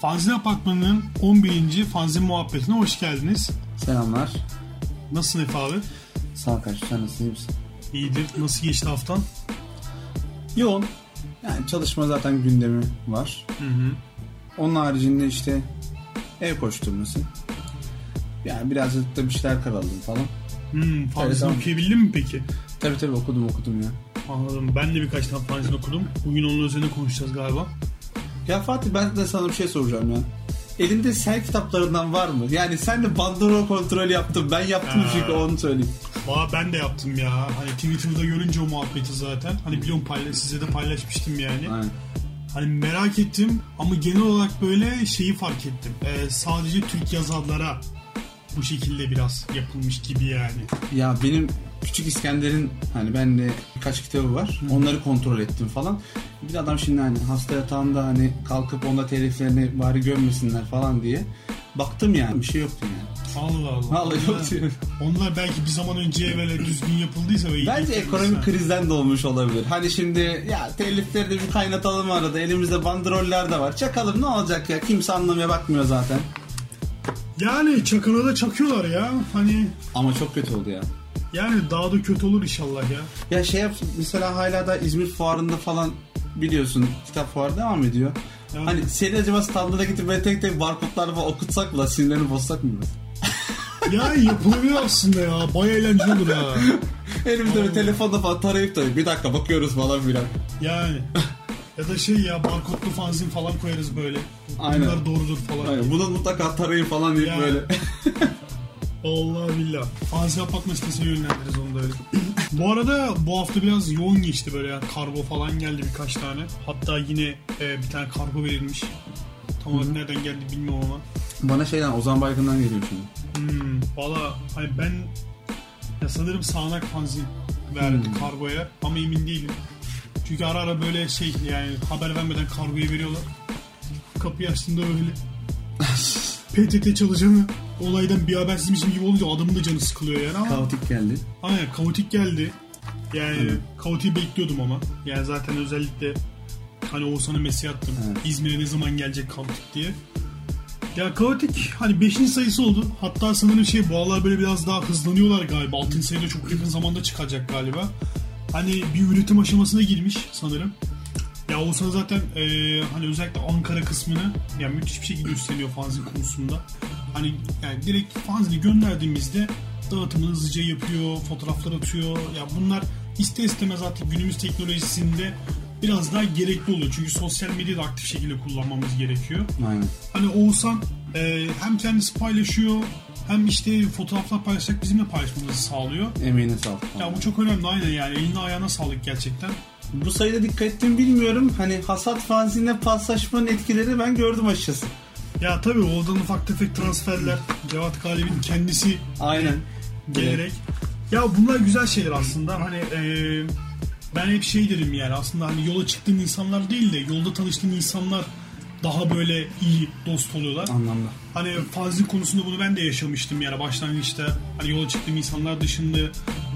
Fanzin Apartmanı'nın 11. Fanzin Muhabbeti'ne hoş geldiniz. Selamlar. Nasılsın Efe abi? Sağ ol kardeşim sen nasılsın iyi misin? İyidir. Nasıl geçti haftan? Yoğun. Yani çalışma zaten gündemi var. Hı hı. Onun haricinde işte ev koşturması. Yani birazcık da bir şeyler karaladım falan. Hmm, tamam. okuyabildin mi peki? Tabii tabii okudum okudum ya. Anladım. Ben de birkaç tane fanzin okudum. Bugün onun üzerine konuşacağız galiba. Ya Fatih ben de sana bir şey soracağım ya. Elinde sen kitaplarından var mı? Yani sen de bandrol kontrolü yaptın. Ben yaptım Ha. çünkü onu söyleyeyim. Valla ben de yaptım ya. Hani Twitter'da görünce o muhabbeti zaten. Hani biliyorum paylaş, size de paylaşmıştım yani. Aynen. Hani merak ettim ama genel olarak böyle şeyi fark ettim. Ee, sadece Türk yazarlara bu şekilde biraz yapılmış gibi yani. Ya benim Küçük İskender'in hani bende birkaç kitabı var. Onları kontrol ettim falan. Bir de adam şimdi hani hasta yatağında hani kalkıp onda teliflerini bari görmesinler falan diye. Baktım yani bir şey yoktu yani. Allah Allah. Vallahi Onlar- yoktu yani. Onlar belki bir zaman önce böyle düzgün yapıldıysa ve Bence ekonomik krizden de olmuş olabilir. Hani şimdi ya telifleri de bir kaynatalım arada. Elimizde bandroller de var. Çakalım ne olacak ya? Kimse anlamaya bakmıyor zaten. Yani çakana da çakıyorlar ya. Hani Ama çok kötü oldu ya. Yani daha da kötü olur inşallah ya. Ya şey yap mesela hala da İzmir fuarında falan biliyorsun kitap fuarı devam ediyor. Evet. Hani seni acaba standına gidip böyle tek tek barkodlar falan okutsak mı sinirlerini bozsak mı? Ya yapılabilir aslında ya. Baya eğlenceli olur ha. Elimizde bir telefonda falan tarayıp da bir dakika bakıyoruz falan filan. Yani. Ya da şey ya barkodlu fanzin falan koyarız böyle. Aynen. Bunlar doğrudur falan. Aynen, bunu mutlaka tarayın falan deyip Ya. böyle. Allah billah. Fanzin apartman sitesine yönlendiririz onu da öyle. bu arada bu hafta biraz yoğun geçti böyle yani kargo falan geldi birkaç tane. Hatta yine e, bir tane kargo verilmiş. Tam olarak nereden geldi bilmiyorum ama. Bana şeyden Ozan Baygın'dan geliyor şimdi. Hmm, Valla hani ben ya sanırım sağanak fanzin verdi Hmm. kargoya ama emin değilim. Çünkü ara ara böyle şey yani haber vermeden kargoyu veriyorlar. Kapıyı açtığımda öyle. PTT çalışanı olaydan bir habersizmişim gibi olunca adamın da canı sıkılıyor yani ama Kaotik geldi. aynen kaotik geldi. Yani kaotiği bekliyordum ama. Yani zaten özellikle hani Oğuzhan'a mesaj attım. Evet. İzmir'e ne zaman gelecek kaotik diye. Ya kaotik hani 5. sayısı oldu. Hatta sanırım şey bu aralar böyle biraz daha hızlanıyorlar galiba. 6. sayıda çok yakın zamanda çıkacak galiba. Hani bir üretim aşamasına girmiş sanırım. Ya Oğuzhan zaten e, hani özellikle Ankara kısmını yani müthiş bir şekilde üstleniyor fanzin konusunda. Hani yani direkt fanzini gönderdiğimizde dağıtımını hızlıca yapıyor, fotoğraflar atıyor. Ya bunlar ister istemez artık günümüz teknolojisinde biraz daha gerekli oluyor. Çünkü sosyal medyayı da aktif şekilde kullanmamız gerekiyor. Aynen. Hani Oğuzhan e, hem kendisi paylaşıyor hem işte fotoğraflar paylaşarak bizimle paylaşmamızı sağlıyor. Emeğine sağlık. Ya bu çok önemli aynen yani eline ayağına sağlık gerçekten. Bu sayıda dikkat ettim bilmiyorum. Hani hasat fanzine paslaşmanın etkileri ben gördüm açıkçası. Ya tabii oradan ufak tefek transferler Cevat Galip'in kendisi Aynen. gelerek. Ya bunlar güzel şeyler aslında. Hani e, ben hep şey derim yani aslında hani yola çıktığın insanlar değil de yolda tanıştığın insanlar daha böyle iyi dost oluyorlar. Anlamda. Hani fanzin konusunda bunu ben de yaşamıştım yani başlangıçta hani yola çıktığım insanlar dışında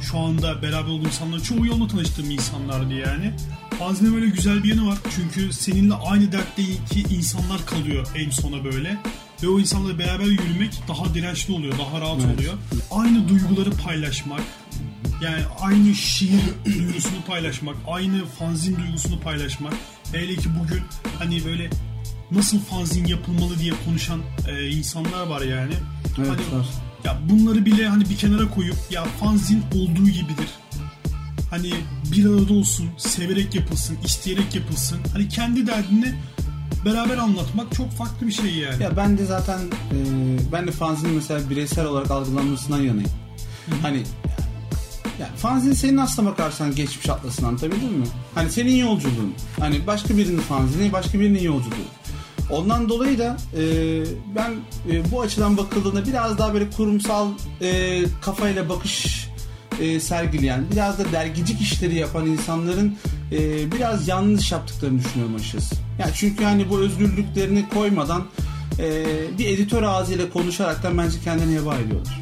şu anda beraber olduğum insanlar çoğu yolda tanıştığım insanlardı yani. Fanzinin böyle güzel bir yanı var çünkü seninle aynı dertteki insanlar kalıyor en sona böyle. Ve o insanlarla beraber yürümek daha dirençli oluyor, daha rahat Evet. oluyor. Aynı duyguları paylaşmak, yani aynı şiir duygusunu paylaşmak, aynı fanzin duygusunu paylaşmak. Hele ki bugün hani böyle nasıl fanzin yapılmalı diye konuşan e, insanlar var yani. Evet, hani, var. Ya bunları bile hani bir kenara koyup ya fanzin olduğu gibidir. Hani bir arada olsun, severek yapılsın, isteyerek yapılsın. Hani kendi derdini beraber anlatmak çok farklı bir şey yani. Ya ben de zaten e, ben de fanzinin mesela bireysel olarak algılanmasından yanayım. Hani yani fanzin senin aslına bakarsan geçmiş atlasını anlatabildim mi? Hani senin yolculuğun. Hani başka birinin fanzini, başka birinin yolculuğu. Ondan dolayı da e, ben e, bu açıdan bakıldığında biraz daha böyle kurumsal e, kafayla bakış e, sergileyen, biraz da dergicik işleri yapan insanların e, biraz yanlış yaptıklarını düşünüyorum açıkçası. Yani çünkü hani bu özgürlüklerini koymadan e, bir editör ağzıyla konuşaraktan bence kendini heba ediyorlar.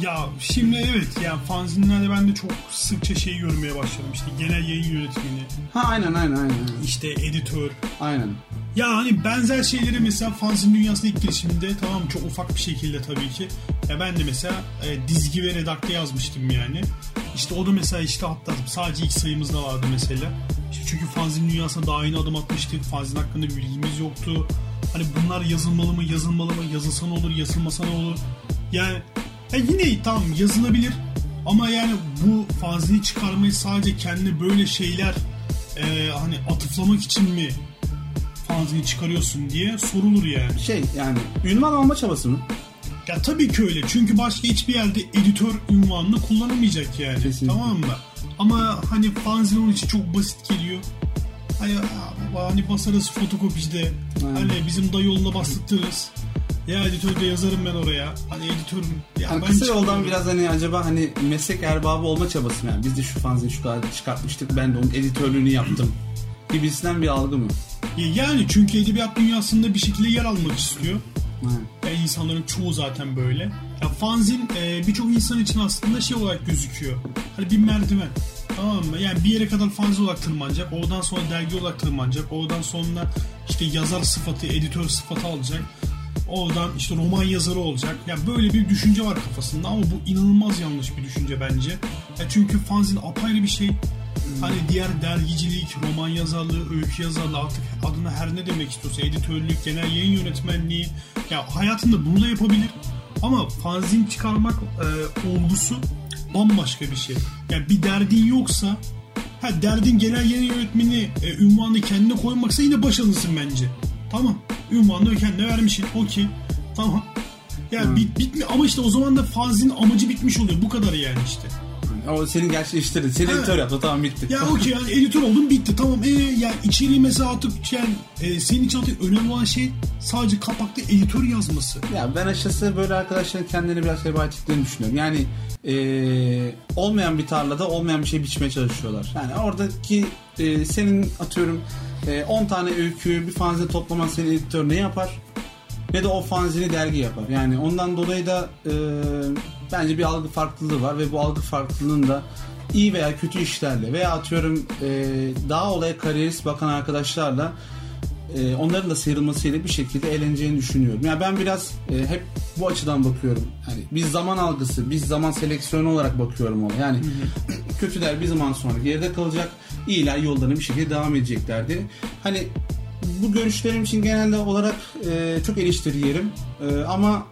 Ya şimdi evet ya fanzinlerde ben de çok sıkça şey görmeye başladım işte genel yayın yönetmeni, Ha aynen aynen aynen. işte editör. Aynen. Ya hani benzer şeyleri mesela fanzin dünyasına ilk girişimde tamam çok ufak bir şekilde tabii ki. Ya ben de mesela e, dizgi ve redakte yazmıştım yani. İşte o da mesela işte hatta sadece ilk sayımızda vardı mesela. İşte çünkü fanzin dünyasına daha yeni adım atmıştık. Fanzin hakkında bir bilgimiz yoktu. Hani bunlar yazılmalı mı, yazılmalı mı, yazılsa ne olur, yazılmasa ne olur. Yani ya yine tamam yazılabilir ama yani bu fanzini çıkarmayı sadece kendine böyle şeyler e, hani atıflamak için mi fanzini çıkarıyorsun diye sorulur yani. Şey yani ünvan alma çabası mı? Ya tabii ki öyle. Çünkü başka hiçbir yerde editör ünvanını kullanamayacak yani. Kesinlikle. Tamam mı? Ama hani fanzin onun için çok basit geliyor. Hani, hani basarız fotokopicide. Aynen. Hani bizim dayı yoluna bastırırız. Ya editörde yazarım ben oraya. Hani editörüm. Ya ben kısa yoldan biraz hani acaba hani meslek erbabı olma çabası? Yani biz de şu fanzini şu kadar çıkartmıştık ben de onun editörlüğünü yaptım. Gibisinden bir algı mı? Ya Yani çünkü edebiyat dünyasında bir şekilde yer almak istiyor. Ha. Yani insanların çoğu zaten böyle. Ya fanzin e, birçok insan için aslında şey olarak gözüküyor. Hani bir merdiven. Tamam mı? Yani bir yere kadar fanzin olarak tırmanacak. Oradan sonra dergi olarak tırmanacak. Oradan sonra işte yazar sıfatı, editör sıfatı alacak. Oradan işte roman yazarı olacak. Ya böyle bir düşünce var kafasında ama bu inanılmaz yanlış bir düşünce bence. Ya çünkü fanzin apayrı bir şey. Hani diğer dergicilik, roman yazarlığı, öykü yazarlığı artık adına her ne demek istiyorsa editörlük, genel yayın yönetmenliği ya hayatında bunu da yapabilir. Ama fanzin çıkarmak e, olgusu bambaşka bir şey. Yani bir derdin yoksa ha derdin genel yayın yönetmeni e, ünvanını kendine koymaksa yine başarılısın bence. Tamam. Ünvanını kendine vermişsin. Okey. Tamam. Yani bit, bitmi ama işte o zaman da fanzin amacı bitmiş oluyor. Bu kadar yani işte. O senin gerçekleştirdi. Seni Ha. editör yaptı tamam bitti. Ya okey yani editör oldun bitti tamam ee yani içeriği mesela atıp yani e, senin için artık önemli olan şey sadece kapakta editör yazması. Ya ben açıkçası böyle arkadaşların kendilerini biraz heba ettiklerini düşünüyorum. Yani eee, olmayan bir tarlada olmayan bir şey biçmeye çalışıyorlar. Yani oradaki eee, senin atıyorum 10 tane öyküyü bir fanzine toplaman senin editör ne yapar? Ne de o fanzini dergi yapar. Yani ondan dolayı da eee, bence bir algı farklılığı var ve bu algı farklılığının da iyi veya kötü işlerle veya atıyorum eee, daha olaya kariyerist bakan arkadaşlarla e, onların da sıyrılmasıyla bir şekilde eğleneceğini düşünüyorum. Yani ben biraz e, hep bu açıdan bakıyorum. Hani biz zaman algısı, biz zaman seleksiyonu olarak bakıyorum ona. Yani kötüler bir zaman sonra geride kalacak, iyiler yollarına bir şekilde devam edeceklerdi. Hani bu görüşlerim için genelde olarak e, çok eleştiri yerim. E, ama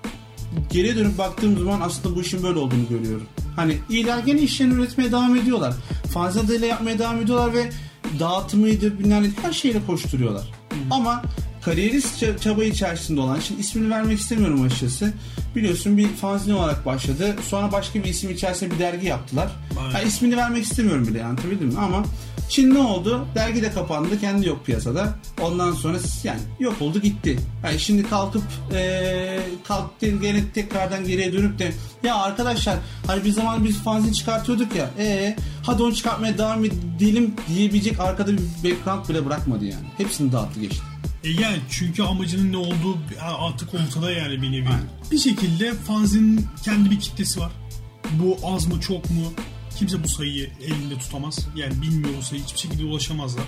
geriye dönüp baktığım zaman aslında bu işin böyle olduğunu görüyorum. Hani iyiler gene işlerini üretmeye devam ediyorlar. Fazla adıyla yapmaya devam ediyorlar ve dağıtımıydı bilmem her şeyle koşturuyorlar. Ama kariyerist ça- çaba içerisinde olan, şimdi ismini vermek istemiyorum açıkçası. Biliyorsun bir fanzine olarak başladı. Sonra başka bir isim içerisinde bir dergi yaptılar. Aynen. Ha, ismini vermek istemiyorum bile yani anlatabildim mi? Ama şimdi ne oldu? Dergi de kapandı. Kendi yok piyasada. Ondan sonra yani yok oldu gitti. Yani şimdi kalkıp eee kalktı gene tekrardan geriye dönüp de ya arkadaşlar hani bir zaman biz fanzin çıkartıyorduk ya ee hadi onu çıkartmaya devam edelim diyebilecek arkada bir background bile bırakmadı yani. Hepsini dağıttı geçti. E yani çünkü amacının ne olduğu artık ortada yani bir nevi. Aynen. Bir şekilde fanzinin kendi bir kitlesi var. Bu az mı çok mu? Kimse bu sayıyı elinde tutamaz. Yani bilmiyor bu sayıyı hiçbir şekilde ulaşamazlar.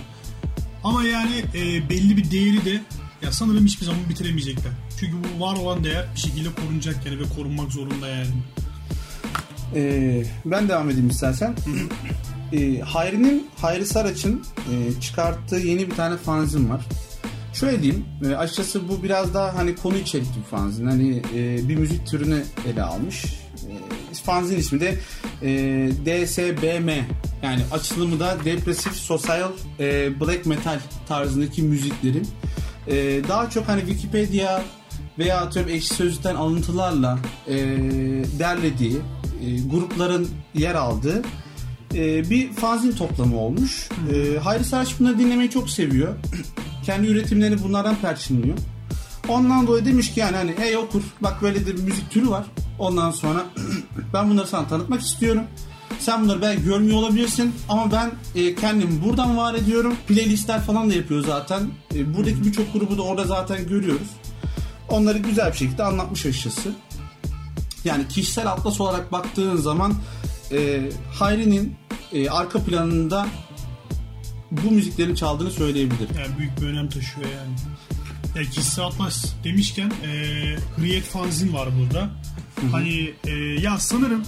Ama yani e, belli bir değeri de ya sanırım hiçbir zaman bitiremeyecekler. Çünkü bu var olan değer bir şekilde korunacak yani ve korunmak zorunda yani. Ee, ben devam edeyim istersen. Ee, Hayri'nin, Hayri Saraç'ın e, çıkarttığı yeni bir tane fanzin var. Şöyle diyeyim, e, açıkçası bu biraz daha hani konu içerikli bir fanzin. Hani e, bir müzik türünü ele almış. E, fanzin ismi de e, DSBM. Yani açılımı da Depressive Social e, Black Metal tarzındaki müziklerin e, daha çok hani Wikipedia veya atıyorum ekşi sözlükten alıntılarla e, derlediği e, grupların yer aldığı e, bir fanzin toplamı olmuş. E, Hayri Saraç bunları dinlemeyi çok seviyor. Kendi üretimlerini bunlardan perçinliyor. Ondan dolayı demiş ki yani hani hey okur bak böyle bir müzik türü var. Ondan sonra ben bunları sana tanıtmak istiyorum. Sen bunları belki görmüyor olabilirsin ama ben e, kendimi buradan var ediyorum. Playlistler falan da yapıyor zaten. E, buradaki birçok grubu da orada zaten görüyoruz. Onları güzel bir şekilde anlatmış açıkçası. Yani kişisel atlas olarak baktığın zaman e, Hayri'nin e, arka planında bu müziklerin çaldığını söyleyebilirim. Yani büyük bir önem taşıyor yani. Ya kişisel atlas demişken e, Hürriyet Fanzin var burada. Hani e, ya sanırım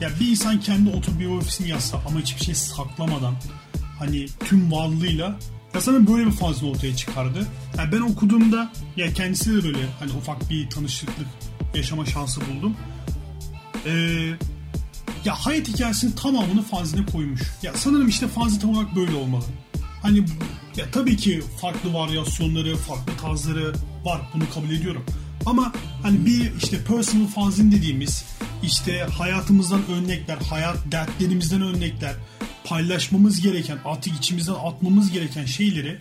ya bir insan kendi otobiyografisini yazsa ama hiçbir şey saklamadan hani tüm varlığıyla ya sanırım böyle bir fanzin ortaya çıkardı. Yani ben okuduğumda ya kendisi de böyle hani ufak bir tanışıklık yaşama şansı buldum. Eee ya hayat hikayesinin tamamını fanzine koymuş. Ya sanırım işte fanzin tam olarak böyle olmalı. Hani ya tabii ki farklı varyasyonları, farklı tarzları var. Bunu kabul ediyorum. Ama hani bir işte personal fanzin dediğimiz işte hayatımızdan örnekler, hayat dertlerimizden örnekler, paylaşmamız gereken, artık içimizden atmamız gereken şeyleri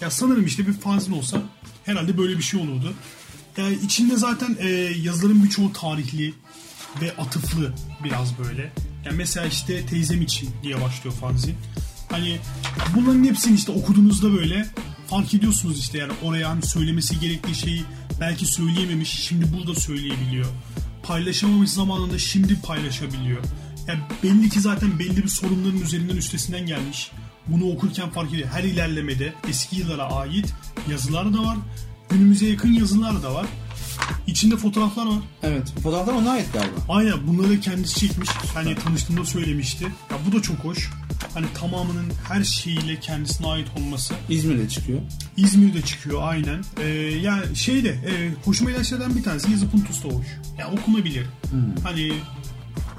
ya sanırım işte bir fanzin olsa herhalde böyle bir şey olurdu. Yani içinde zaten e, yazıların birçoğu tarihli ve atıflı biraz böyle. Yani mesela işte teyzem için diye başlıyor fanzin. Hani bunların hepsini işte okuduğunuzda böyle fark ediyorsunuz işte yani oraya hani söylemesi gerektiği şeyi belki söyleyememiş şimdi burada söyleyebiliyor. Paylaşamamış zamanında şimdi paylaşabiliyor. Yani belli ki zaten belli bir sorunların üzerinden üstesinden gelmiş. Bunu okurken fark ediyor. Her ilerlemede eski yıllara ait yazılar da var. Günümüze yakın yazılar da var. İçinde fotoğraflar var. Evet. Fotoğraflar ona ait galiba. Aynen bunları kendisi çekmiş. Hani tanıştığımda söylemişti. Ya bu da çok hoş. Hani tamamının her şeyiyle kendisine ait olması. İzmir'de çıkıyor. İzmir'de çıkıyor aynen. Ee, yani şeyde e, hoşuma giden şeylerden bir tanesi yazı puntus da hoş. Yani okunabilir. Hani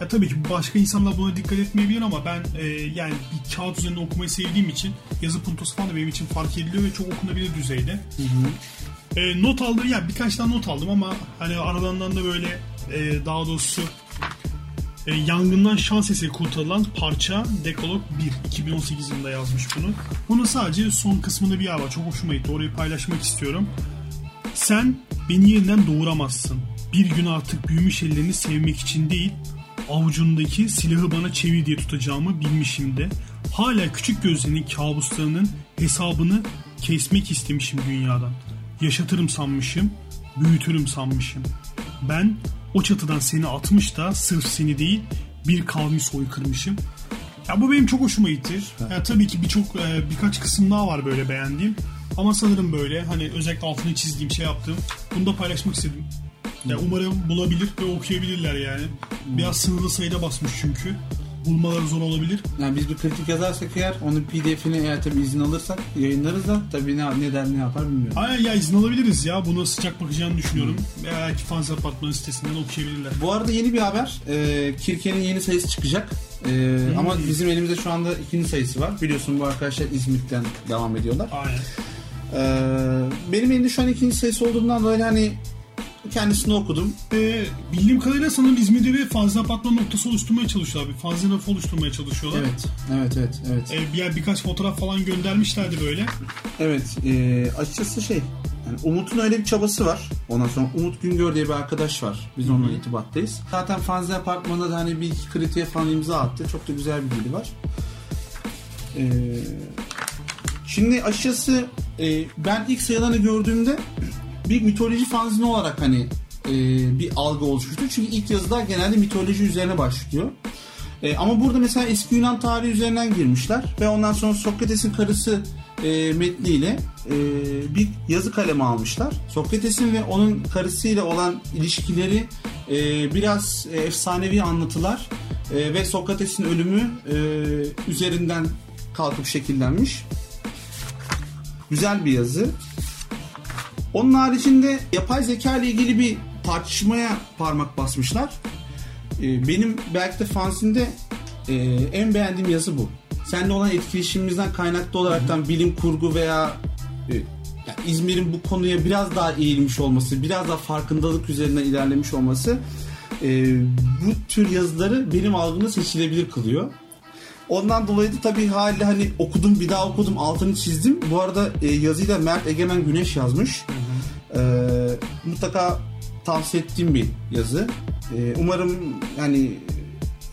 ya tabii ki başka insanlar buna dikkat etmeyebilir ama ben e, yani bir kağıt üzerinde okumayı sevdiğim için yazı puntosu falan da benim için fark ediliyor ve çok okunabilir düzeyde. E, not aldım ya birkaç tane not aldım ama hani aralarından da böyle e, daha doğrusu e, yangından şans eseri kurtarılan parça Dekalog 1 2018 yılında yazmış bunu. Bunun sadece son kısmında bir yer var. Çok hoşuma gitti. Orayı paylaşmak istiyorum. Sen beni yeniden doğuramazsın. Bir gün artık büyümüş ellerini sevmek için değil, avucundaki silahı bana çevir diye tutacağımı bilmişim de. Hala küçük gözlerinin kabuslarının hesabını kesmek istemişim dünyadan. Yaşatırım sanmışım, büyütürüm sanmışım. Ben o çatıdan seni atmış da sırf seni değil bir kavmi soykırmışım. Ya bu benim çok hoşuma gitti. Ya tabii ki birçok e, birkaç kısım daha var böyle beğendiğim. Ama sanırım böyle hani özellikle altını çizdiğim şey yaptığım. Bunu da paylaşmak istedim. Ya umarım bulabilir ve okuyabilirler yani. Biraz sınırlı sayıda basmış çünkü. Bulmaları zor olabilir. Yani biz bir kritik yazarsak eğer onun pdf'ini eğer tabii izin alırsak yayınlarız da tabii ne, ne der ne yapar bilmiyorum. Aynen ya izin alabiliriz ya. Buna sıcak bakacağını düşünüyorum. Belki fans apartmanı sitesinden okuyabilirler. Bu arada yeni bir haber. Ee, Kirke'nin yeni sayısı çıkacak. Ee, Ama bizim elimizde şu anda ikinci sayısı var. Biliyorsun bu arkadaşlar İzmit'ten devam ediyorlar. Aynen. Ee, benim elimde şu an ikinci sayısı olduğundan dolayı hani kendisini okudum. Ee, bildiğim kadarıyla sanırım İzmir'de bir fanzin apartman noktası oluşturmaya çalışıyorlar. Bir fanzin rafı oluşturmaya çalışıyorlar. Evet, evet, evet, evet. Ee, bir birkaç fotoğraf falan göndermişlerdi böyle. Evet, e, açıkçası şey, yani Umut'un öyle bir çabası var. Ondan sonra Umut Güngör diye bir arkadaş var. Biz onunla irtibattayız. Zaten Fanzine Apartmanı'nda da hani bir iki kritiğe falan imza attı. Çok da güzel bir dili var. Ee, şimdi açıkçası e, ben ilk sayılarını gördüğümde bir mitoloji fanzini olarak hani e, bir algı oluşmuştu. Çünkü ilk yazılar genelde mitoloji üzerine başlıyor. E, ama burada mesela eski Yunan tarihi üzerinden girmişler ve ondan sonra Sokrates'in karısı e, metniyle e, bir yazı kalemi almışlar. Sokrates'in ve onun karısıyla olan ilişkileri e, biraz e, efsanevi anlatılar e, ve Sokrates'in ölümü e, üzerinden kalkıp şekillenmiş. Güzel bir yazı. Onun haricinde yapay zeka ile ilgili bir tartışmaya parmak basmışlar. Ee, benim belki de fansinde e, en beğendiğim yazı bu. Seninle olan etkileşimimizden kaynaklı olaraktan bilim kurgu veya e, yani İzmir'in bu konuya biraz daha eğilmiş olması, biraz daha farkındalık üzerinden ilerlemiş olması e, bu tür yazıları benim algımda seçilebilir kılıyor. Ondan dolayı da tabii hali hani okudum bir daha okudum altını çizdim. Bu arada e, yazıyla Mert Egemen Güneş yazmış. E, mutlaka tavsiye ettiğim bir yazı. E, umarım yani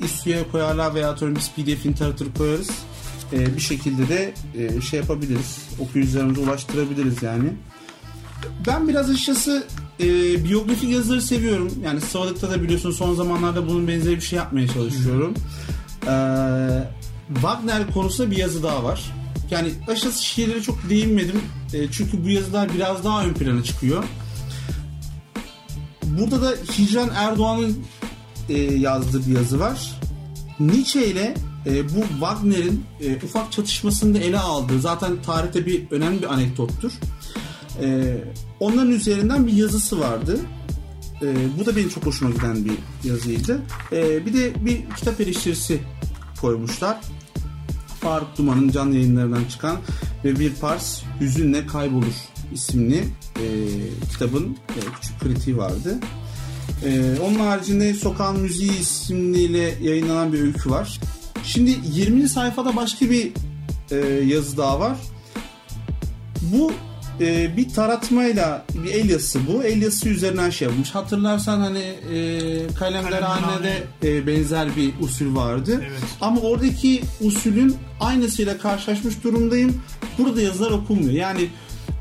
İSTÜ'ye koyarlar veya atıyorum biz pdf'ini taratır koyarız. E, bir şekilde de e, şey yapabiliriz. Okuyucularımıza ulaştırabiliriz yani. Ben biraz açıkçası e, biyografik yazıları seviyorum. Yani Sıvalık'ta da biliyorsun son zamanlarda bunun benzeri bir şey yapmaya çalışıyorum. E, Wagner konusunda bir yazı daha var. Yani aşağısı şiirlere çok değinmedim. E, çünkü bu yazılar biraz daha ön plana çıkıyor. Burada da Hicran Erdoğan'ın e, yazdığı bir yazı var. Nietzsche ile e, bu Wagner'in e, ufak çatışmasını da ele aldığı zaten tarihte bir önemli bir anekdottur. E, onların üzerinden bir yazısı vardı. E, bu da benim çok hoşuma giden bir yazıydı. E, bir de bir kitap eleştirisi koymuşlar. Faruk Duman'ın canlı yayınlarından çıkan ve bir pars hüzünle kaybolur isimli e, kitabın e, küçük kritiği vardı. E, onun haricinde Sokağın Müziği isimliyle yayınlanan bir öykü var. Şimdi 20. sayfada başka bir e, yazı daha var. Bu e, bir taratmayla bir el yazısı bu. El yazısı üzerinden şey yapmış. Hatırlarsan hani e, kalemlerhanede e, benzer bir usul vardı. Evet. Ama oradaki usulün aynısıyla karşılaşmış durumdayım. Burada yazılar okunmuyor. Yani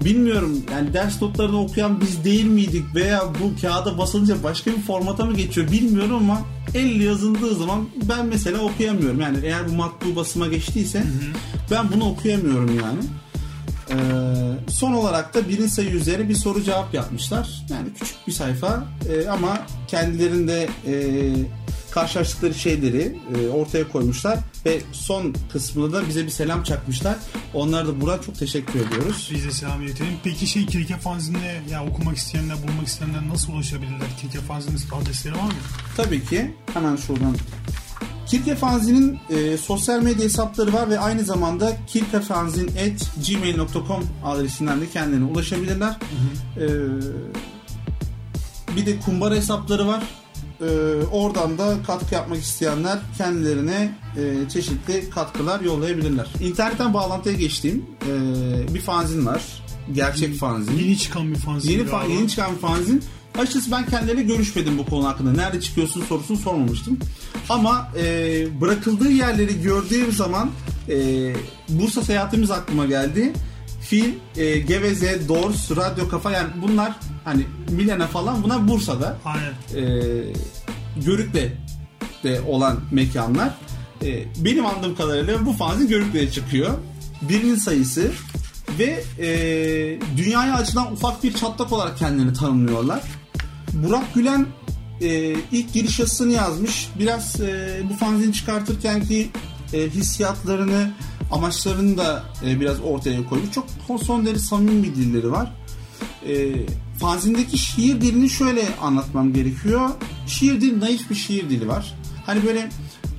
bilmiyorum yani ders notlarını okuyan biz değil miydik veya bu kağıda basılınca başka bir formata mı geçiyor bilmiyorum ama elle yazıldığı zaman ben mesela okuyamıyorum. Yani eğer bu matbu basıma geçtiyse ben bunu okuyamıyorum yani. Ee, son olarak da birinci sayı üzeri bir soru cevap yapmışlar. Yani küçük bir sayfa e, ama kendilerinde e, karşılaştıkları şeyleri e, ortaya koymuşlar ve son kısmında da bize bir selam çakmışlar. Onlara da buradan çok teşekkür ediyoruz. Biz de selam iletelim. Peki şey Kirke Fanzine'e ya okumak isteyenler, bulmak isteyenler nasıl ulaşabilirler? Kirke Fanzine'in adresleri var mı? Tabii ki hemen şuradan Kirke Fanzin'in e, sosyal medya hesapları var ve aynı zamanda kirkefanzin.gmail.com adresinden de kendilerine ulaşabilirler. E, bir de kumbara hesapları var. E, oradan da katkı yapmak isteyenler kendilerine e, çeşitli katkılar yollayabilirler. İnternetten bağlantıya geçtiğim e, bir fanzin var. Gerçek fanzin. Yeni çıkan bir fanzin. Yeni, fa- yeni çıkan bir fanzin. Açıkçası ben kendileriyle görüşmedim bu konu hakkında. Nerede çıkıyorsun sorusunu sormamıştım. Ama e, bırakıldığı yerleri gördüğüm zaman e, Bursa seyahatimiz aklıma geldi. Fil, e, Geveze, Dors, Radyo Kafa yani bunlar hani Milena falan bunlar Bursa'da. Aynen. E, Görük'te de olan mekanlar. E, benim anladığım kadarıyla bu fanzin Görük'te çıkıyor. Birinin sayısı ve e, dünyaya açılan ufak bir çatlak olarak kendilerini tanımlıyorlar. Burak Gülen e, ilk giriş yazısını yazmış. Biraz e, bu fanzini çıkartırken ki e, hissiyatlarını, amaçlarını da e, biraz ortaya koymuş. Çok son derece samimi bir dilleri var. E, fanzindeki şiir dilini şöyle anlatmam gerekiyor. Şiir dili naif bir şiir dili var. Hani böyle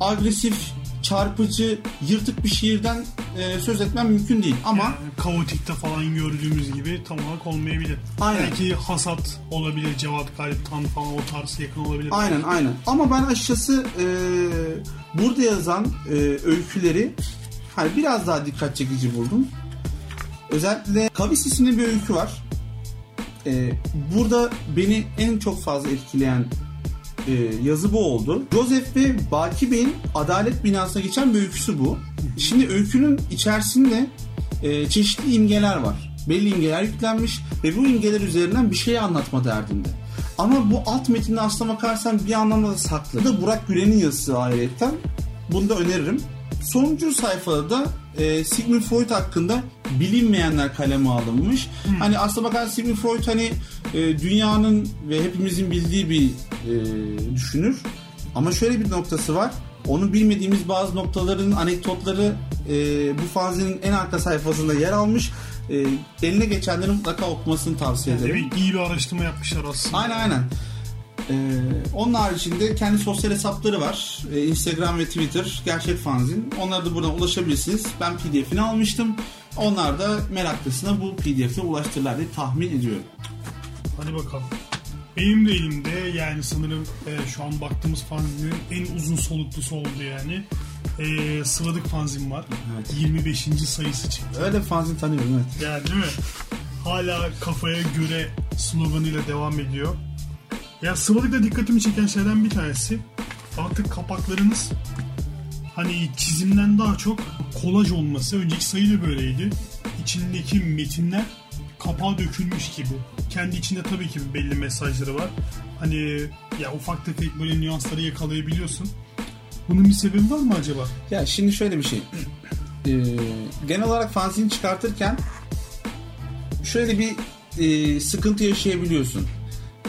agresif, çarpıcı, yırtık bir şiirden e, söz etmem mümkün değil. Ama Yani kaotikte falan gördüğümüz gibi tam olarak olmayabilir. Aynen. Belki hasat olabilir, Cevat Galip Tan falan o tarz yakın olabilir. Aynen aynen. Ama ben açıkçası e, burada yazan e, öyküleri hani biraz daha dikkat çekici buldum. Özellikle Kavis isimli bir öykü var. E, burada beni en çok fazla etkileyen e, yazı bu oldu. Joseph ve Baki Bey'in adalet binasına geçen bir öyküsü bu. Şimdi öykünün içerisinde e, çeşitli imgeler var. Belli imgeler yüklenmiş ve bu imgeler üzerinden bir şey anlatma derdinde. Ama bu alt metinde aslına bakarsan bir anlamda da saklı. Bu da Burak Gülen'in yazısı ayrıyetten. Bunu da öneririm. Sonuncu sayfada da e, Sigmund Freud hakkında bilinmeyenler kaleme alınmış. Hani aslına bakarsan Sigmund Freud hani e, dünyanın ve hepimizin bildiği bir e, düşünür. Ama şöyle bir noktası var. Onun bilmediğimiz bazı noktaların anekdotları e, bu fanzinin en arka sayfasında yer almış. E, eline geçenlerin mutlaka okumasını tavsiye ederim. Evet, iyi bir araştırma yapmışlar aslında. Aynen aynen. Ee, onun haricinde kendi sosyal hesapları var. Ee, Instagram ve Twitter gerçek fanzin. Onlara da buradan ulaşabilirsiniz. Ben pdf'ini almıştım. Onlar da meraklısına bu pdf'e ulaştırırlar diye tahmin ediyorum. Hadi bakalım. Benim de elimde yani sanırım e, şu an baktığımız fanzinin en uzun soluklusu oldu yani. E, Sıvadık fanzin var. Evet. 25. sayısı çıktı. Öyle fanzin tanıyorum evet. Yani değil mi? Hala kafaya göre sloganıyla devam ediyor. Ya Sıvadık'ta dikkatimi çeken şeyden bir tanesi artık kapaklarınız hani çizimden daha çok kolaj olması. Önceki sayı da böyleydi. İçindeki metinler kapağı dökülmüş gibi. Kendi içinde tabii ki belli mesajları var. Hani ya ufak tefek böyle nüansları yakalayabiliyorsun. Bunun bir sebebi var mı acaba? Ya şimdi şöyle bir şey. Ee, genel olarak fanzin çıkartırken şöyle bir e, sıkıntı yaşayabiliyorsun.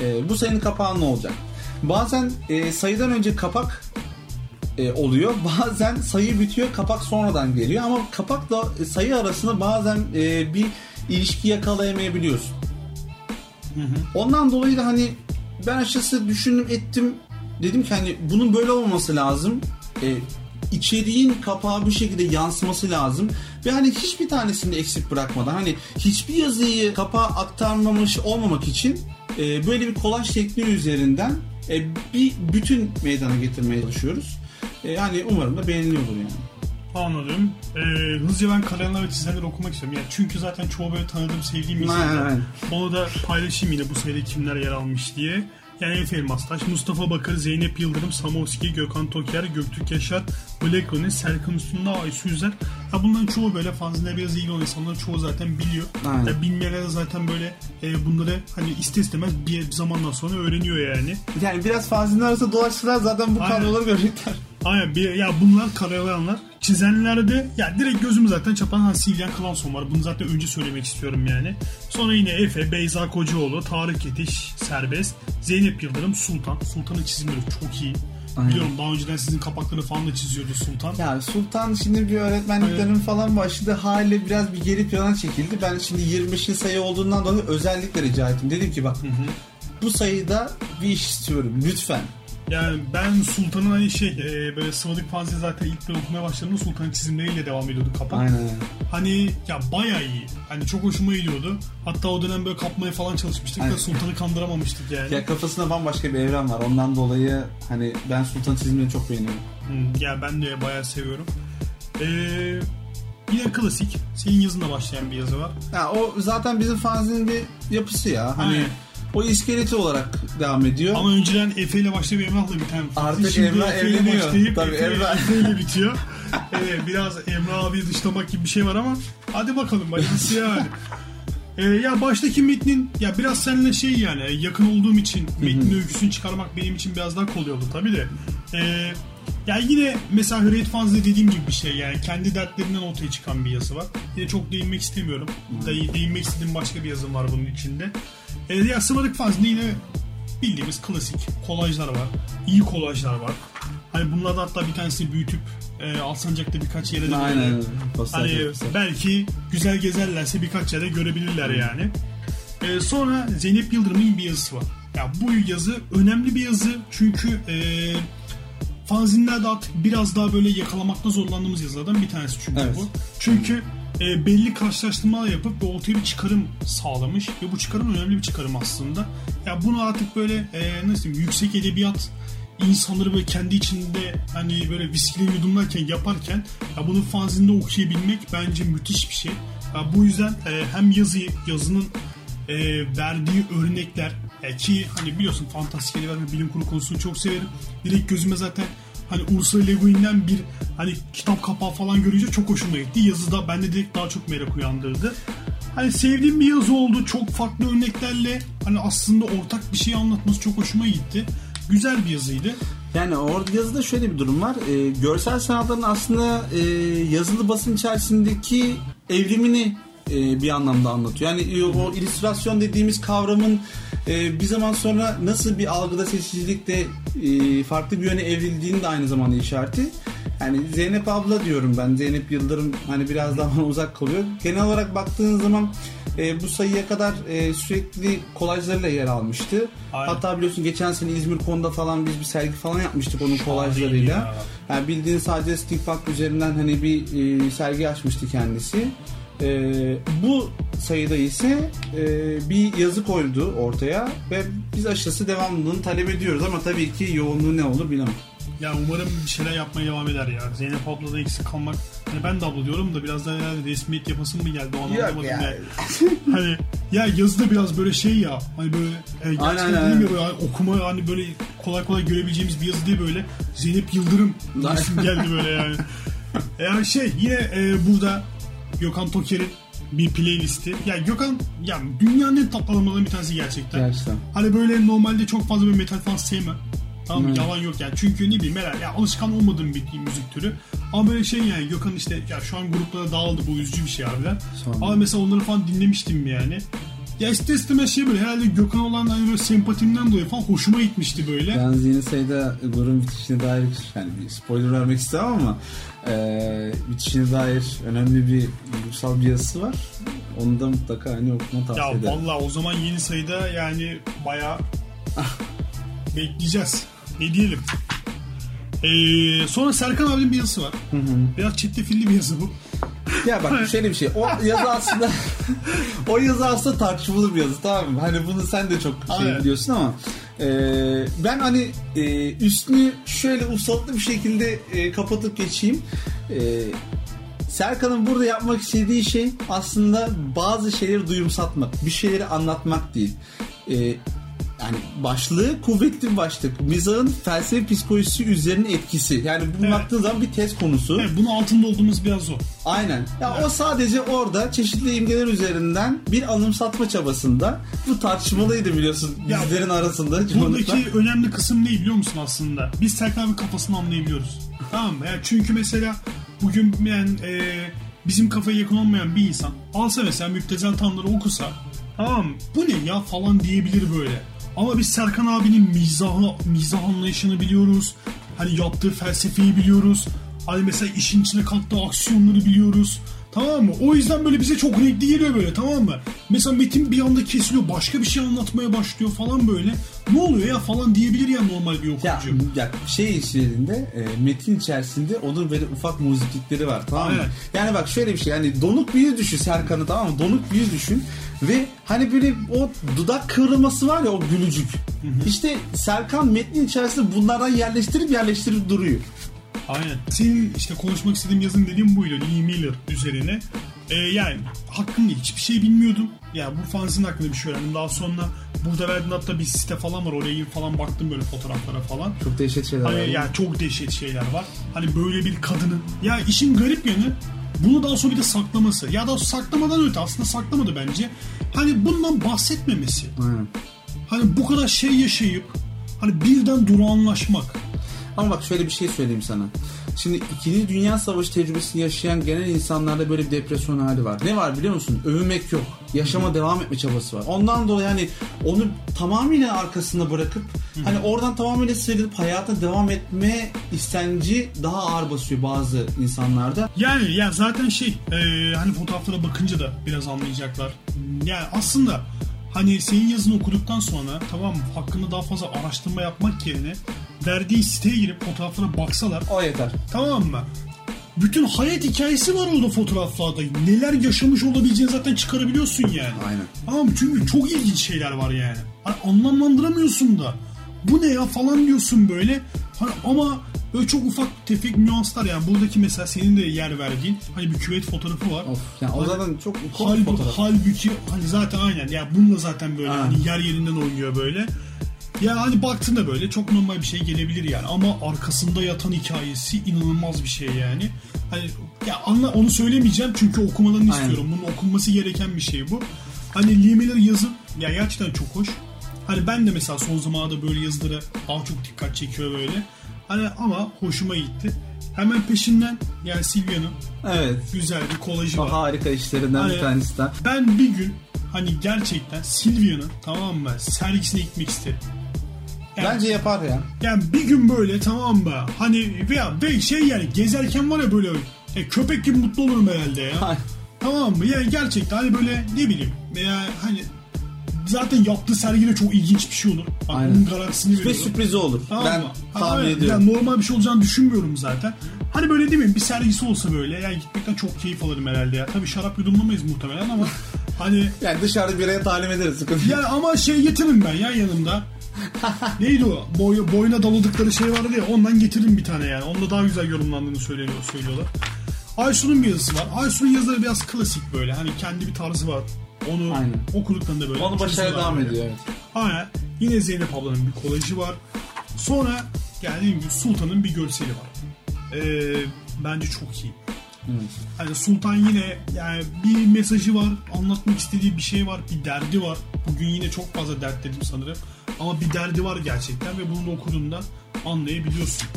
E, bu sayının kapağı ne olacak? Bazen e, sayıdan önce kapak e, oluyor. Bazen sayı bitiyor, kapak sonradan geliyor. Ama kapakla sayı arasında bazen e, bir ilişki yakalayamayabiliyorsun. Ondan dolayı da hani ben açıkçası düşündüm ettim. Dedim ki hani bunun böyle olmaması lazım. E, içeriğin kapağı bir şekilde yansıması lazım. Ve hani hiçbir tanesini eksik bırakmadan hani hiçbir yazıyı kapağa aktarmamış olmamak için e, böyle bir kolaj tekniği üzerinden e, bir bütün meydana getirmeye çalışıyoruz. E, yani umarım da beğeniliyordur yani. Anladım. Ee, hızlıca ben kalemler ve çizenleri okumak istiyorum. Yani çünkü zaten çoğu böyle tanıdığım, sevdiğim insanlar. Aynen. Onu da paylaşayım yine bu sayıda kimler yer almış diye. Yani Efe Elmastaş, Mustafa Bakır, Zeynep Yıldırım, Samovski, Gökhan Toker, Göktürk Yaşar, Black Rune, Serkan Üstünde, Aysu Üzer. Ya bunların çoğu böyle fanzine biraz ilgili olan insanlar çoğu zaten biliyor. Aynen. Ya bilmeyenler de zaten böyle e, bunları hani ister istemez bir, zamandan sonra öğreniyor yani. Yani biraz fanzinler arasında dolaştılar zaten bu kadroları görecekler. Aynen bir, ya bunlar karalayanlar. Çizenlerde ya direkt gözümü zaten çapan ha, Silyan Klanson var. Bunu zaten önce söylemek istiyorum yani. Sonra yine Efe, Beyza Kocaoğlu, Tarık Yetiş, Serbest, Zeynep Yıldırım, Sultan. Sultan'ın çizimleri çok iyi. Aynen. Biliyorum daha önceden sizin kapakları falan da çiziyordu Sultan. Ya Sultan şimdi bir öğretmenliklerin falan başladı. Haliyle biraz bir geri plana çekildi. Ben şimdi 25. sayı olduğundan dolayı özellikle rica ettim. Dedim ki bak bu sayıda bir iş istiyorum lütfen. Yani ben Sultan'ın hani şey e, böyle sıvadık fanzine zaten ilk ben okumaya başladığımda Sultan'ın çizimleriyle devam ediyordu kapak. Aynen. Hani ya bayağı iyi. Hani çok hoşuma gidiyordu. Hatta o dönem böyle kapmaya falan çalışmıştık Aynen. da Sultan'ı kandıramamıştık yani. Ya kafasında bambaşka bir evren var. Ondan dolayı hani ben Sultan çizimlerini çok beğeniyorum. Hmm, ya ben de bayağı seviyorum. Ee, yine klasik. Senin yazınla başlayan bir yazı var. Ya o zaten bizim fanzinin bir yapısı ya. Hani Aynen. O iskeleti olarak devam ediyor. Ama önceden Efe ile başlayıp Emrah'la biten. Artık Şimdi Emrah Efe ile başlayıp Tabii, Efe, Emrah. Efe ile bitiyor. evet, biraz Emrah abi dışlamak gibi bir şey var ama hadi bakalım hayırlısı yani. Ee, ya baştaki metnin ya biraz seninle şey yani yakın olduğum için metnin öyküsünü çıkarmak benim için biraz daha kolay oldu tabi de. Ee, ya yine mesela Hürriyet Fanz'da dediğim gibi bir şey yani kendi dertlerinden ortaya çıkan bir yazı var. Yine çok değinmek istemiyorum. De- değinmek istediğim başka bir yazım var bunun içinde. Ee, ya Sıvadık Fanz'da yine bildiğimiz klasik kolajlar var. İyi kolajlar var. Hani bunlardan hatta bir tanesini büyütüp e, Alsancak'ta birkaç yere de böyle- Aynen. Poster Hani belki güzel gezerlerse birkaç yere görebilirler yani. Ee, sonra Zeynep Yıldırım'ın bir yazısı var. Ya bu yazı önemli bir yazı çünkü e, fanzinlerde artık biraz daha böyle yakalamakta zorlandığımız yazılardan bir tanesi çünkü Evet. bu. Çünkü e, belli karşılaştırmalar yapıp ve ortaya bir çıkarım sağlamış ve bu çıkarım önemli bir çıkarım aslında. Ya bunu artık böyle e, nasıl diyeyim yüksek edebiyat insanları böyle kendi içinde hani böyle viskili yudumlarken yaparken ya bunu fanzinde okuyabilmek bence müthiş bir şey. Ya bu yüzden e, hem yazı yazının e, verdiği örnekler e, ki hani biliyorsun fantastik edebiyat ve bilim kurgu konusunu çok severim. Direkt gözüme zaten hani Ursula Le Guin'den bir hani kitap kapağı falan görünce çok hoşuma gitti. Yazı da bende direkt daha çok merak uyandırdı. Hani sevdiğim bir yazı oldu. Çok farklı örneklerle hani aslında ortak bir şey anlatması çok hoşuma gitti. Güzel bir yazıydı. Yani orada yazıda şöyle bir durum var. Ee, görsel sanatların aslında e, yazılı basın içerisindeki evrimini e, bir anlamda anlatıyor. Yani e, o illüstrasyon dediğimiz kavramın e, bir zaman sonra nasıl bir algıda seçicilikte e, farklı bir yöne evrildiğini de aynı zamanda işareti. Yani Zeynep abla diyorum ben. Zeynep Yıldırım hani biraz daha uzak kalıyor. Genel olarak baktığın zaman e, bu sayıya kadar e, sürekli kolajlarıyla yer almıştı. Aynen. Hatta biliyorsun geçen sene İzmir konuda falan biz bir sergi falan yapmıştık onun kolajlarıyla. ya. Yani bildiğin sadece Steampunk üzerinden hani bir e, sergi açmıştı kendisi. E, bu sayıda ise e, bir yazı koydu ortaya ve biz aşırısı devamlılığını talep ediyoruz ama tabii ki yoğunluğu ne olur bilemem. Ya umarım bir şeyler yapmaya devam eder ya. Zeynep abladan eksik kalmak. Hani ben de abla diyorum da biraz daha herhalde resmiyet yapasın mı geldi o an anlamadım ya. ya. hani ya yazıda biraz böyle şey ya. Hani böyle e, gerçekten Aynen, aynen. mi böyle hani okuma hani böyle kolay kolay görebileceğimiz bir yazı değil böyle. Zeynep Yıldırım isim geldi böyle yani. Yani şey yine e, burada Gökhan Toker'in bir playlisti. Ya Gökhan ya dünyanın en tatlı bir tanesi gerçekten. Gerçekten. Hani böyle normalde çok fazla bir metal falan sevmem. Tamam? Hmm. Yalan yok yani. Çünkü ne bileyim meral ya alışkan olmadığım bir müzik türü. Ama böyle şey yani Gökhan işte ya şu an gruplara dağıldı bu üzücü bir şey harbiden. Sonra. Ama mesela onları falan dinlemiştim yani. Ya ister istemez şey böyle herhalde Gökhan olan hani böyle sempatimden dolayı falan hoşuma gitmişti böyle. Yalnız yeni sayıda grubun bitişine dair yani bir spoiler vermek istemem ama e, bitişine dair önemli bir duygusal bir yazısı var. Onu da mutlaka hani okuma tavsiye Ya ederim. valla o zaman yeni sayıda yani bayağı bekleyeceğiz. Ne diyelim. Ee, sonra Serkan abinin bir yazısı var. Biraz çetrefilli bir yazı bu. Ya bak şöyle bir şey. O yazı aslında o yazı aslında tartışmalı bir yazı tamam mı? Hani bunu sen de çok şey Aynen. biliyorsun ama e, ben hani e, üstünü şöyle usaltlı bir şekilde e, kapatıp geçeyim. E, Serkan'ın burada yapmak istediği şey aslında bazı şeyleri duyumsatmak, bir şeyleri anlatmak değil. E, yani başlığı kuvvetli bir başlık. Mizahın felsefe psikolojisi üzerine etkisi. Yani bu Evet. baktığın zaman bir tez konusu. Evet, bunun altında olduğumuz biraz o. Aynen. Ya o sadece orada çeşitli imgeler üzerinden bir anımsatma çabasında bu tartışmalıydı biliyorsun Ya, bizlerin arasında. çoğunlukla. Buradaki önemli kısım ne biliyor musun aslında? Biz Serkan abi kafasını anlayabiliyoruz. Tamam mı? Yani çünkü mesela bugün yani, e, bizim kafaya yakın olmayan bir insan alsa mesela müptezel tanrıları okusa tamam? Bu ne ya falan diyebilir böyle. Ama biz Serkan abinin mizahı, mizah anlayışını biliyoruz. Hani yaptığı felsefeyi biliyoruz. Hani mesela işin içine kattığı aksiyonları biliyoruz. Tamam mı? O yüzden böyle bize çok renkli geliyor böyle tamam mı? Mesela Metin bir anda kesiliyor başka bir şey anlatmaya başlıyor falan böyle. Ne oluyor ya falan diyebilir ya normal bir okuyucu. Ya, ya şey içerisinde e, metin içerisinde onun böyle ufak muziklikleri var tamam mı? Yani bak şöyle bir şey yani donuk bir yüz düşün Serkan'ı tamam mı? Donuk bir yüz düşün ve hani böyle o dudak kıvrılması var ya o gülücük. İşte Serkan metnin içerisinde bunlardan yerleştirip yerleştirip duruyor. Aynen. Senin işte konuşmak istediğim yazın dediğim buydu. Lee Miller üzerine. Ee, yani hakkım değil. Hiçbir şey bilmiyordum. Ya bu fanzin hakkında bir şey öğrendim. Daha sonra burada verdiğin hatta bir site falan var. Oraya girip falan baktım böyle fotoğraflara falan. Çok dehşet şeyler var. Hani yani çok dehşet şeyler var. Hani böyle bir kadının. Ya işin garip yanı bunu daha sonra bir de saklaması. Ya da saklamadan öte aslında saklamadı bence. Hani bundan bahsetmemesi. Aynen. Hani bu kadar şey yaşayıp hani birden durağanlaşmak. Ama bak şöyle bir şey söyleyeyim sana. Şimdi 2. Dünya Savaşı tecrübesini yaşayan genel insanlarda böyle bir depresyon hali var. Ne var biliyor musun? Övünmek yok. Yaşama devam etme çabası var. Ondan dolayı hani onu tamamıyla arkasında bırakıp hani oradan tamamıyla sıyrılıp hayata devam etme istenci daha ağır basıyor bazı insanlarda. Yani ya zaten şey e, hani fotoğraflara bakınca da biraz anlayacaklar. Yani aslında hani senin yazını okuduktan sonra tamam hakkında daha fazla araştırma yapmak yerine verdiği siteye girip fotoğraflara baksalar O yeter. tamam mı? Bütün hayat hikayesi var orada fotoğraflarda. Neler yaşamış olabileceğini zaten çıkarabiliyorsun yani. Aynen. Tamam? Çünkü çok ilginç şeyler var yani. Hani anlamlandıramıyorsun da. Bu ne ya falan diyorsun böyle. Hani ama böyle çok ufak tefek nüanslar yani. Buradaki mesela senin de yer verdiğin hani bir küvet fotoğrafı var. Of. Yani o zaten çok komik Halbuki, fotoğraf. halbuki hani zaten aynen ya bununla zaten böyle Ha. hani yer yerinden oynuyor böyle. Ya hani baktığında böyle çok normal bir şey gelebilir yani ama arkasında yatan hikayesi inanılmaz bir şey yani. Hani ya anla onu söylemeyeceğim çünkü okumalarını Aynen. istiyorum. Bunun okunması gereken bir şey bu. Hani Lee Miller yazı ya gerçekten çok hoş. Hani ben de mesela son zamanlarda böyle yazılara daha çok dikkat çekiyor böyle. Hani ama hoşuma gitti. Hemen peşinden yani Silvia'nın Evet. güzel bir kolajı O var. harika işlerinden Hani bir tanesi de. Ben bir gün hani gerçekten Silvia'nın tamam mı sergisine gitmek isterim. Yani, Bence yapar ya. yani bir gün böyle tamam mı hani veya ve şey yani gezerken var ya böyle e, köpek gibi mutlu olurum herhalde ya. Tamam mı? Yani gerçekten hani böyle ne bileyim veya hani zaten yaptığı sergide çok ilginç bir şey olur. Aynen. onun garantisini Ve veriyorum. sürprizi olur. Tamam ben mı? tahmin ediyorum. Yani normal bir şey olacağını düşünmüyorum zaten. Hani böyle değil mi? Bir sergisi olsa böyle. Yani gitmekten çok keyif alırım herhalde ya. Tabii şarap yudumlamayız muhtemelen ama hani Yani dışarıda biraya talim ederiz. Sıkıntı ya ama şey getiririm ben ya yanımda. Neydi o? Boy, boyuna doladıkları şey vardı ya ondan getiririm bir tane yani. Onda daha güzel yorumlandığını söylüyor, söylüyorlar. Aysun'un bir yazısı var. Aysun'un yazıları biraz klasik böyle. Hani kendi bir tarzı var. Onu Aynen. okuduklarında böyle. Onu başarıya çiziyorlar devam ediyor evet. Aynen. Yine Zeynep ablanın bir kolajı var. Sonra yani dediğim gibi Sultan'ın bir görseli var. Ee, bence çok iyi. Evet. Hani Sultan yine yani bir mesajı var, anlatmak istediği bir şey var, bir derdi var. Bugün yine çok fazla dert dedim sanırım. Ama bir derdi var gerçekten ve bunu da okuduğunda anlayabiliyorsun.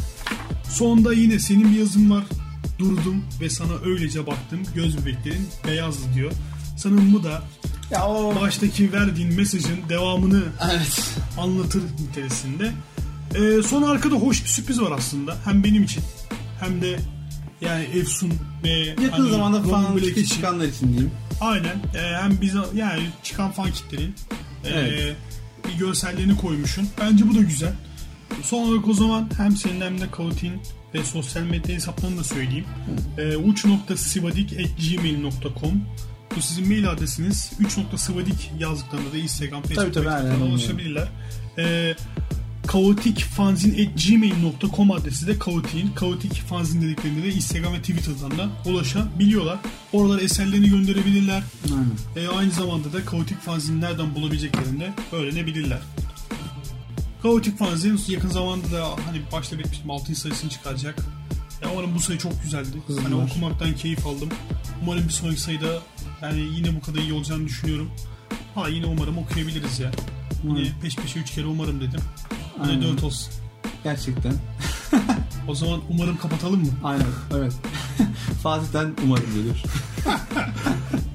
Sonunda yine senin bir yazın var. Durdum ve sana öylece baktım. Göz bebeklerin beyazdı diyor. Sanırım bu da Ya o baştaki verdiğin mesajın devamını evet. anlatır niteliğinde. Ee, son arkada hoş bir sürpriz var aslında. Hem benim için hem de yani Efsun ve Yakın hani zamanda Black için. çıkanlar için diyeyim. Aynen. Ee, hem bize yani çıkan fan kitlerin ee, Evet. bir görsellerini koymuşsun. Bence bu da güzel. Son olarak o zaman hem senin hem de Kautin ve sosyal medya hesaplarını da söyleyeyim. Ee, uç.sivadik.gmail.com Bu sizin mail adresiniz. 3.sivadik yazdıklarında da Instagram, Facebook, Tabii, tabii, aynen. ulaşabilirler. Ee, kaotikfanzin.gmail.com adresi de kaotiğin. Kaotik fanzin dediklerinde de Instagram ve Twitter'dan da ulaşabiliyorlar. Oralara eserlerini gönderebilirler. Aynen. E, aynı zamanda da Kaotik Fanzin'i nereden bulabileceklerini de öğrenebilirler. Kaotik Fanzin yakın zamanda da hani başta belirtmiştim 6. sayısını çıkaracak. Ya umarım bu sayı çok güzeldi. Hani var. okumaktan keyif aldım. Umarım bir sonraki sayıda yani yine bu kadar iyi olacağını düşünüyorum. Ha yine umarım okuyabiliriz ya. Yine Umarım. peş peşe 3 kere umarım dedim. Hani Aynen. 4 olsun. Gerçekten. O zaman umarım kapatalım mı? Aynen. Evet. Fatih'ten umarım gelir.